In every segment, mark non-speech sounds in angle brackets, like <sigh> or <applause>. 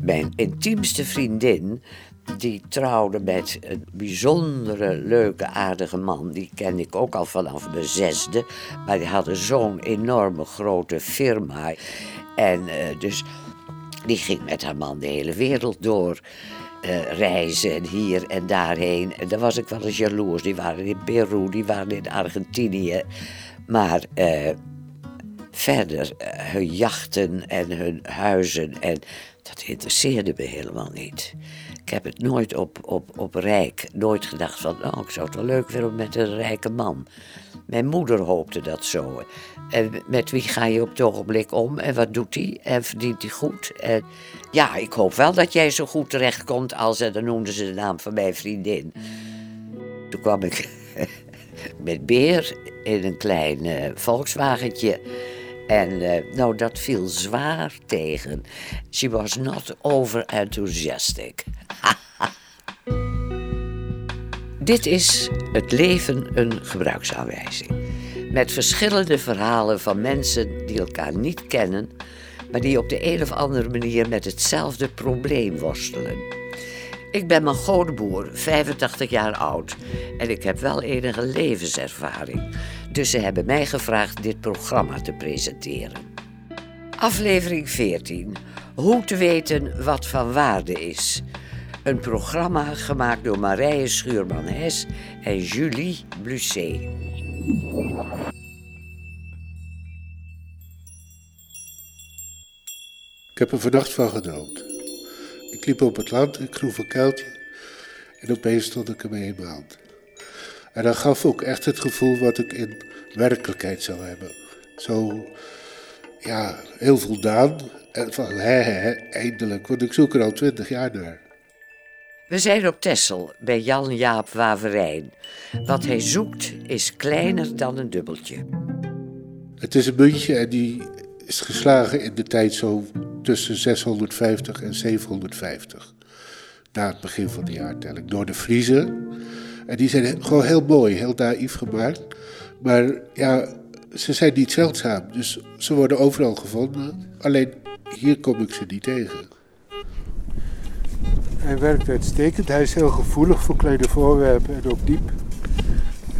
Mijn intiemste vriendin, die trouwde met een bijzondere, leuke, aardige man. Die kende ik ook al vanaf mijn zesde. Maar die hadden zo'n enorme grote firma. En eh, dus die ging met haar man de hele wereld door. eh, reizen en hier en daarheen. En daar was ik wel eens jaloers. Die waren in Peru, die waren in Argentinië. Maar eh, verder, hun jachten en hun huizen. En dat interesseerde me helemaal niet. Ik heb het nooit op, op, op rijk, nooit gedacht van, nou, ik zou het wel leuk vinden met een rijke man. Mijn moeder hoopte dat zo. En met wie ga je op het ogenblik om en wat doet hij en verdient hij goed? En ja, ik hoop wel dat jij zo goed terechtkomt als, en dan noemden ze de naam van mijn vriendin. Toen kwam ik <laughs> met Beer in een klein eh, Volkswagentje. En eh, nou, dat viel zwaar tegen. She was not over enthusiastic. <laughs> Dit is Het leven een gebruiksaanwijzing. Met verschillende verhalen van mensen die elkaar niet kennen, maar die op de een of andere manier met hetzelfde probleem worstelen. Ik ben Margot de Boer, 85 jaar oud. En ik heb wel enige levenservaring. Dus ze hebben mij gevraagd dit programma te presenteren. Aflevering 14. Hoe te weten wat van waarde is. Een programma gemaakt door Marije Schuurman-Hes en Julie Blusset. Ik heb er vannacht van gedroomd. Ik liep op het land, ik groef een kuiltje en opeens stond ik ermee in brand. En dat gaf ook echt het gevoel wat ik in werkelijkheid zou hebben. Zo, ja, heel voldaan. En van, hè, hè, eindelijk, want ik zoek er al twintig jaar naar. We zijn op Texel bij Jan-Jaap Waverijn. Wat hij zoekt is kleiner dan een dubbeltje. Het is een muntje en die is geslagen in de tijd zo tussen 650 en 750. Na het begin van de jaartelling. Door de Friezen. En die zijn gewoon heel mooi, heel naïef gemaakt. Maar ja, ze zijn niet zeldzaam. Dus ze worden overal gevonden. Alleen hier kom ik ze niet tegen. Hij werkt uitstekend. Hij is heel gevoelig voor kleine voorwerpen en ook diep.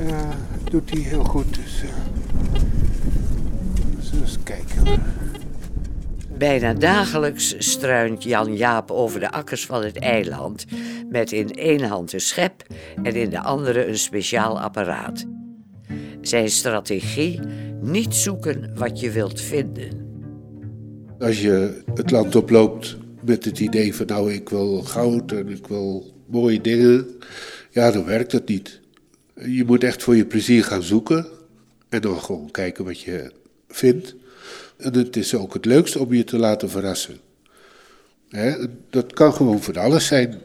Ja, doet hij heel goed. Dus, we eens kijken. Bijna dagelijks struint Jan-Jaap over de akkers van het eiland... met in één hand een schep en in de andere een speciaal apparaat. Zijn strategie, niet zoeken wat je wilt vinden. Als je het land oploopt met het idee van nou ik wil goud en ik wil mooie dingen, ja dan werkt het niet. Je moet echt voor je plezier gaan zoeken en dan gewoon kijken wat je vindt. En het is ook het leukst om je te laten verrassen. Hè, dat kan gewoon van alles zijn.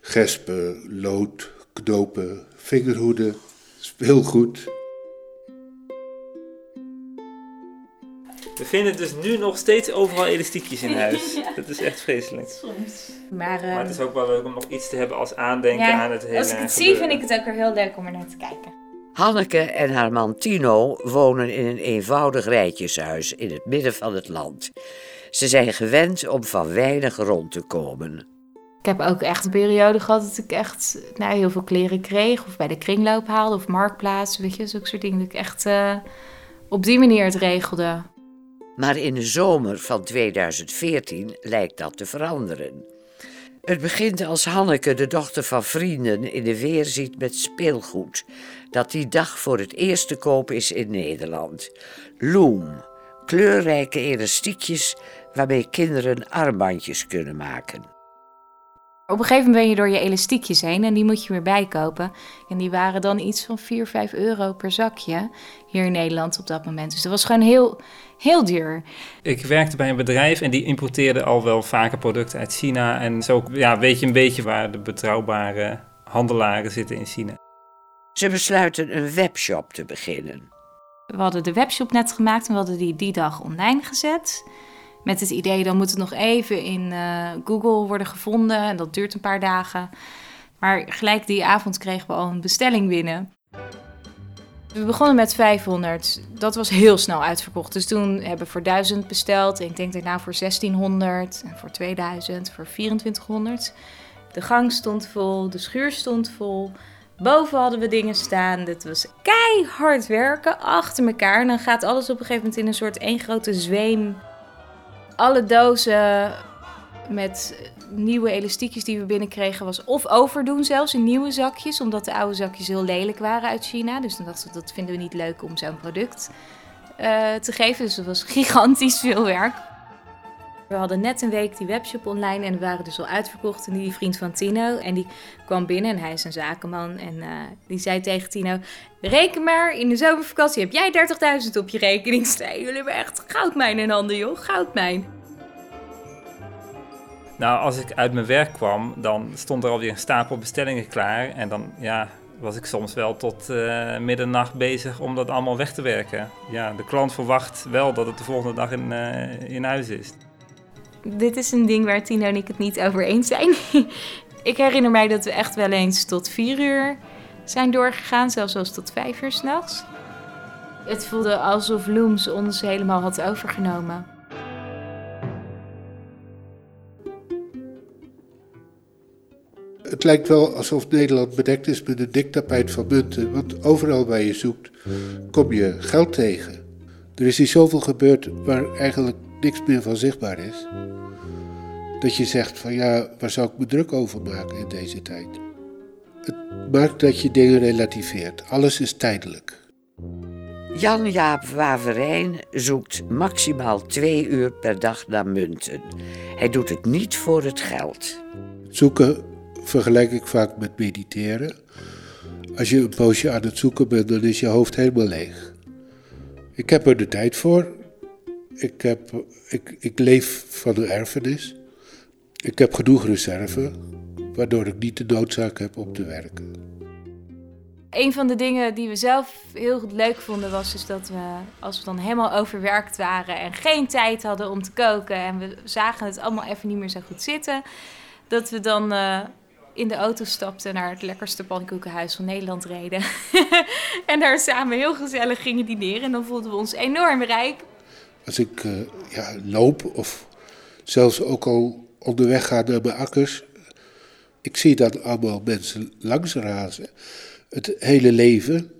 Gespen, lood, knopen, vingerhoeden, speelgoed. We vinden dus nu nog steeds overal elastiekjes in <laughs> huis. Dat is echt vreselijk. Soms. Maar, Maar het ehm, is ook wel leuk om nog iets te hebben als aandenken ja, aan het hele als ik het zie, vind ik het ook weer heel leuk om er naar te kijken. Hanneke en haar man Tino wonen in een eenvoudig rijtjeshuis in het midden van het land. Ze zijn gewend om van weinig rond te komen. Ik heb ook echt een periode gehad dat ik echt nou, heel veel kleren kreeg. Of bij de kringloop haalde of marktplaats. Weet je, zulke soort dingen. Dat ik echt eh, op die manier het regelde. Maar in de zomer van 2014 lijkt dat te veranderen. Het begint als Hanneke, de dochter van vrienden, in de weer ziet met speelgoed. Dat die dag voor het eerst te koop is in Nederland. Loom, kleurrijke elastiekjes waarmee kinderen armbandjes kunnen maken. Op een gegeven moment ben je door je elastiekjes heen en die moet je weer bijkopen. En die waren dan iets van 4, 5 euro per zakje hier in Nederland op dat moment. Dus dat was gewoon heel, heel duur. Ik werkte bij een bedrijf en die importeerde al wel vaker producten uit China. En zo ja, weet je een beetje waar de betrouwbare handelaren zitten in China. Ze besluiten een webshop te beginnen. We hadden de webshop net gemaakt en we hadden die die dag online gezet. Met het idee, dan moet het nog even in eh, Google worden gevonden. En dat duurt een paar dagen. Maar gelijk die avond kregen we al een bestelling binnen. We begonnen met 500. Dat was heel snel uitverkocht. Dus toen hebben we voor 1000 besteld. En ik denk daarna voor 1600. En voor 2000. Voor 2400. De gang stond vol. De schuur stond vol. Boven hadden we dingen staan. Het was keihard werken achter elkaar. En dan gaat alles op een gegeven moment in een soort één grote zweem. Alle dozen met nieuwe elastiekjes die we binnenkregen was of overdoen zelfs in nieuwe zakjes, omdat de oude zakjes heel lelijk waren uit China. Dus dan dachten we, dat vinden we niet leuk om zo'n product uh, te geven. Dus dat was gigantisch veel werk. We hadden net een week die webshop online en we waren dus al uitverkocht. En die vriend van Tino, en die kwam binnen en hij is een zakenman. En uh, die zei tegen Tino, reken maar, in de zomervakantie heb jij 30.000 op je rekening staan. Jullie hebben echt goudmijn in handen joh, goudmijn. Nou, als ik uit mijn werk kwam, dan stond er alweer een stapel bestellingen klaar. En dan ja, was ik soms wel tot uh, middernacht bezig om dat allemaal weg te werken. Ja, de klant verwacht wel dat het de volgende dag in, uh, in huis is. Dit is een ding waar Tino en ik het niet over eens zijn. <laughs> ik herinner mij dat we echt wel eens tot vier uur zijn doorgegaan, zelfs als tot vijf uur s'nachts. Het voelde alsof Looms ons helemaal had overgenomen. Het lijkt wel alsof Nederland bedekt is met een dik tapijt van munten, want overal waar je zoekt kom je geld tegen. Er is hier zoveel gebeurd waar eigenlijk niks meer van zichtbaar is, dat je zegt van ja, waar zou ik me druk over maken in deze tijd? Het maakt dat je dingen relativeert. Alles is tijdelijk. Jan-Jaap Waverijn zoekt maximaal twee uur per dag naar munten. Hij doet het niet voor het geld. Zoeken vergelijk ik vaak met mediteren. Als je een poosje aan het zoeken bent, dan is je hoofd helemaal leeg. Ik heb er de tijd voor. Ik, heb, ik, ik leef van een erfenis. Ik heb genoeg reserve, waardoor ik niet de noodzaak heb om te werken. Een van de dingen die we zelf heel leuk vonden was dus dat we, als we dan helemaal overwerkt waren en geen tijd hadden om te koken en we zagen het allemaal even niet meer zo goed zitten, dat we dan uh, in de auto stapten naar het lekkerste pannenkoekenhuis van Nederland reden. <laughs> en daar samen heel gezellig gingen dineren. En dan voelden we ons enorm rijk. Als ik uh, ja, loop of zelfs ook al onderweg ga naar mijn akkers. Ik zie dan allemaal mensen langs razen. Het hele leven.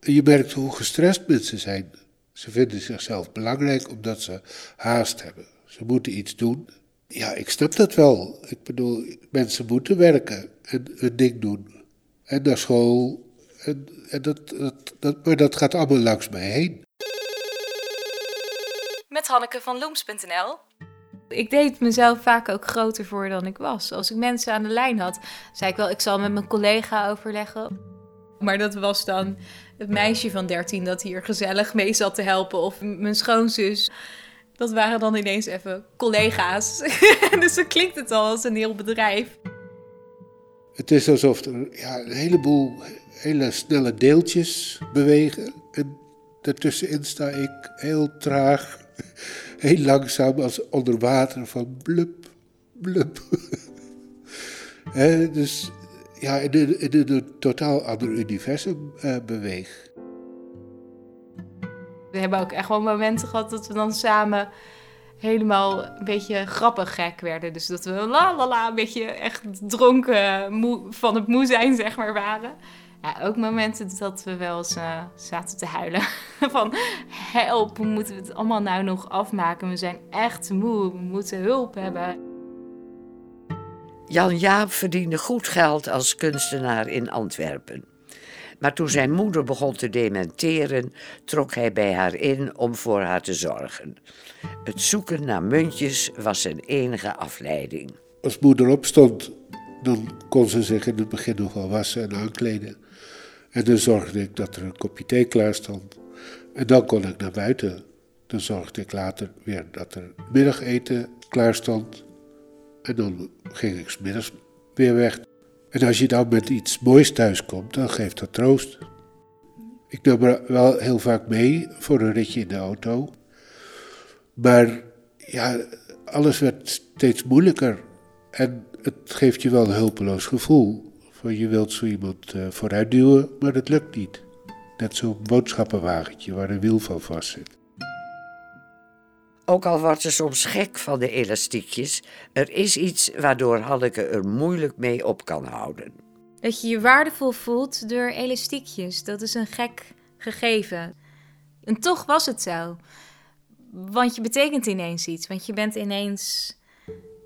En je merkt hoe gestrest mensen zijn. Ze vinden zichzelf belangrijk omdat ze haast hebben. Ze moeten iets doen ja, ik snap dat wel. Ik bedoel, mensen moeten werken en hun ding doen. En naar school. En, en dat, dat, dat, maar dat gaat allemaal langs mij heen. Met Hanneke van Looms.nl. Ik deed mezelf vaak ook groter voor dan ik was. Als ik mensen aan de lijn had, zei ik wel, ik zal met mijn collega overleggen. Maar dat was dan het meisje van 13 dat hier gezellig mee zat te helpen. Of mijn schoonzus dat waren dan ineens even collega's. <laughs> dus dan klinkt het al als een heel bedrijf. Het is alsof er ja, een heleboel hele snelle deeltjes bewegen. En daartussenin sta ik heel traag, heel langzaam als onder water van blub, blub. <laughs> dus ja, in een, in een totaal ander universum uh, beweeg. We hebben ook echt wel momenten gehad dat we dan samen helemaal een beetje grappig gek werden. Dus dat we la la la een beetje echt dronken van het moe zijn, zeg maar, waren. Ja, ook momenten dat we wel eens uh, zaten te huilen. <laughs> van help, hoe moeten we het allemaal nou nog afmaken? We zijn echt moe, we moeten hulp hebben. Jan Jaap verdiende goed geld als kunstenaar in Antwerpen. Maar toen zijn moeder begon te dementeren, trok hij bij haar in om voor haar te zorgen. Het zoeken naar muntjes was zijn enige afleiding. Als moeder opstond, dan kon ze zich in het begin nog wel wassen en aankleden. En dan zorgde ik dat er een kopje thee klaar stond. En dan kon ik naar buiten. Dan zorgde ik later weer dat er middageten klaar stond. En dan ging ik smiddags weer weg. En als je dan met iets moois thuis komt, dan geeft dat troost. Ik nam er wel heel vaak mee voor een ritje in de auto. Maar ja, alles werd steeds moeilijker. En het geeft je wel een hulpeloos gevoel. Van je wilt zo iemand uh, vooruit duwen, maar dat lukt niet. Net zo'n boodschappenwagentje waar een wiel van vast zit. Ook al wordt ze soms gek van de elastiekjes, er is iets waardoor Hanneke er moeilijk mee op kan houden. Dat je je waardevol voelt door elastiekjes, dat is een gek gegeven. En toch was het zo. Want je betekent ineens iets. Want je bent ineens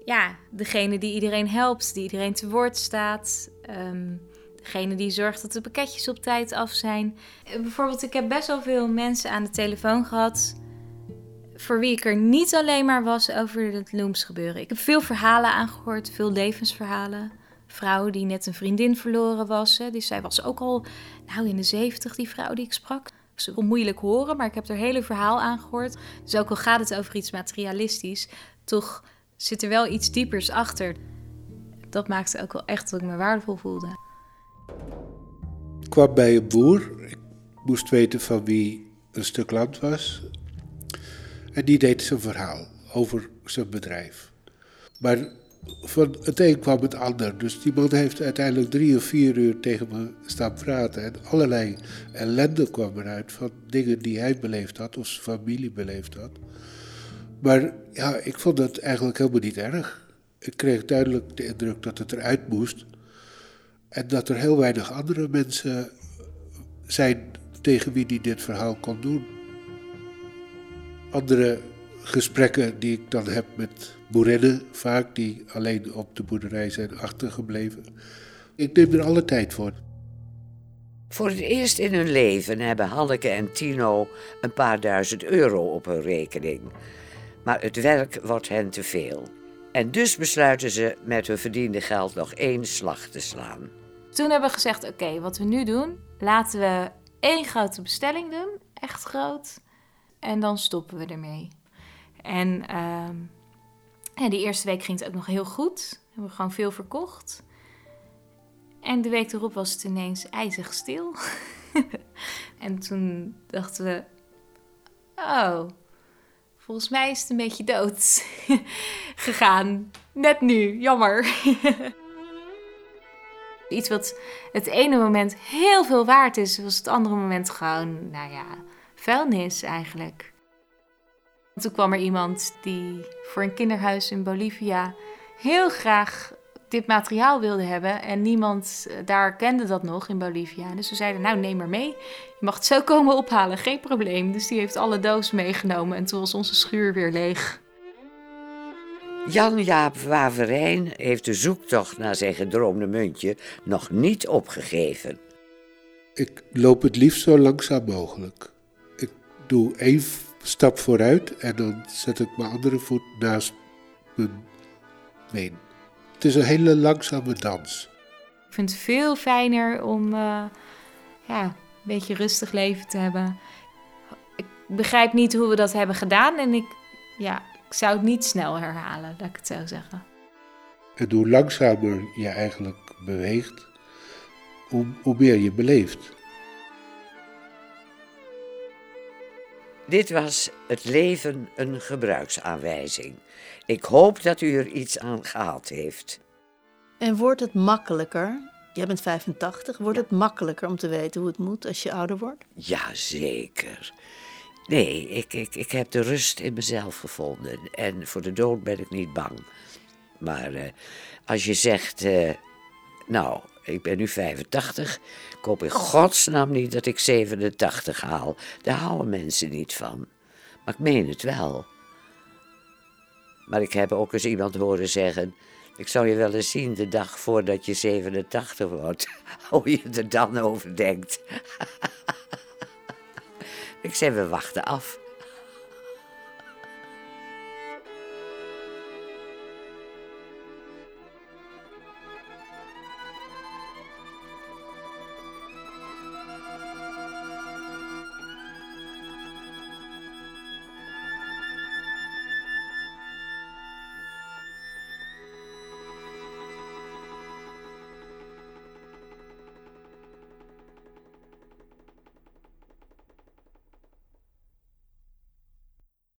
ja, degene die iedereen helpt, die iedereen te woord staat. ehm, degene die zorgt dat de pakketjes op tijd af zijn. Bijvoorbeeld, ik heb best wel veel mensen aan de telefoon gehad. Voor wie ik er niet alleen maar was over het Looms gebeuren. Ik heb veel verhalen aangehoord, veel levensverhalen. Vrouw die net een vriendin verloren was. Hè. Dus zij was ook al nou, in de zeventig, die vrouw die ik sprak. Is wel moeilijk horen, maar ik heb haar hele verhaal aangehoord. Dus ook al gaat het over iets materialistisch, toch zit er wel iets diepers achter. Dat maakte ook wel echt dat ik me waardevol voelde. Ik kwam bij een boer. Ik moest weten van wie een stuk land was. En die deed zijn verhaal over zijn bedrijf. Maar van het een kwam het ander. Dus die man heeft uiteindelijk drie of vier uur tegen me staan praten. En allerlei ellende kwam eruit van dingen die hij beleefd had of zijn familie beleefd had. Maar ja, ik vond het eigenlijk helemaal niet erg. Ik kreeg duidelijk de indruk dat het eruit moest. En dat er heel weinig andere mensen zijn tegen wie hij dit verhaal kon doen. Andere gesprekken die ik dan heb met boerinnen, vaak die alleen op de boerderij zijn achtergebleven. Ik neem er alle tijd voor. Voor het eerst in hun leven hebben Hanneke en Tino een paar duizend euro op hun rekening. Maar het werk wordt hen te veel. En dus besluiten ze met hun verdiende geld nog één slag te slaan. Toen hebben we gezegd: oké, wat we nu doen, laten we één grote bestelling doen, echt groot. En dan stoppen we ermee. En ja, die eerste week ging het ook nog heel goed. We hebben gewoon veel verkocht. En de week erop was het ineens ijzig stil. <laughs> en toen dachten we: oh, volgens mij is het een beetje dood <laughs> gegaan. Net nu, jammer. <laughs> Iets wat het ene moment heel veel waard is, was het andere moment gewoon, nou ja, vuilnis eigenlijk. Toen kwam er iemand die voor een kinderhuis in Bolivia heel graag dit materiaal wilde hebben. En niemand eh, daar kende dat nog in Bolivia. Dus we zeiden, nou neem maar mee. Je mag het zo komen ophalen, geen probleem. Dus die heeft alle dozen meegenomen en toen was onze schuur weer leeg. Jan-Jaap Waverijn heeft de zoektocht naar zijn gedroomde muntje nog niet opgegeven. Ik loop het liefst zo langzaam mogelijk. Doe één stap vooruit en dan zet ik mijn andere voet naast mijn been. Het is een hele langzame dans. Ik vind het veel fijner om eh, ja, een beetje rustig leven te hebben. Ik begrijp niet hoe we dat hebben gedaan en ik, ja, ik zou het niet snel herhalen, laat ik het zo zeggen. En hoe langzamer je eigenlijk beweegt, hoe, hoe meer je beleeft. Dit was Het leven een gebruiksaanwijzing. Ik hoop dat u er iets aan gehad heeft. En wordt het makkelijker? Jij bent 85. Wordt het makkelijker om te weten hoe het moet als je ouder wordt? Jazeker. Nee, ik, ik, ik heb de rust in mezelf gevonden. En voor de dood ben ik niet bang. Maar eh, als je zegt, eh, nou, ik ben nu 85, ik hoop in godsnaam niet dat ik 87 haal. Daar houden mensen niet van. Maar ik meen het wel. Maar ik heb ook eens iemand horen zeggen, ik zou je wel eens zien de dag voordat je 87 wordt. <laughs> Hoe je er dan over denkt. <laughs> Ik zei, we wachten af.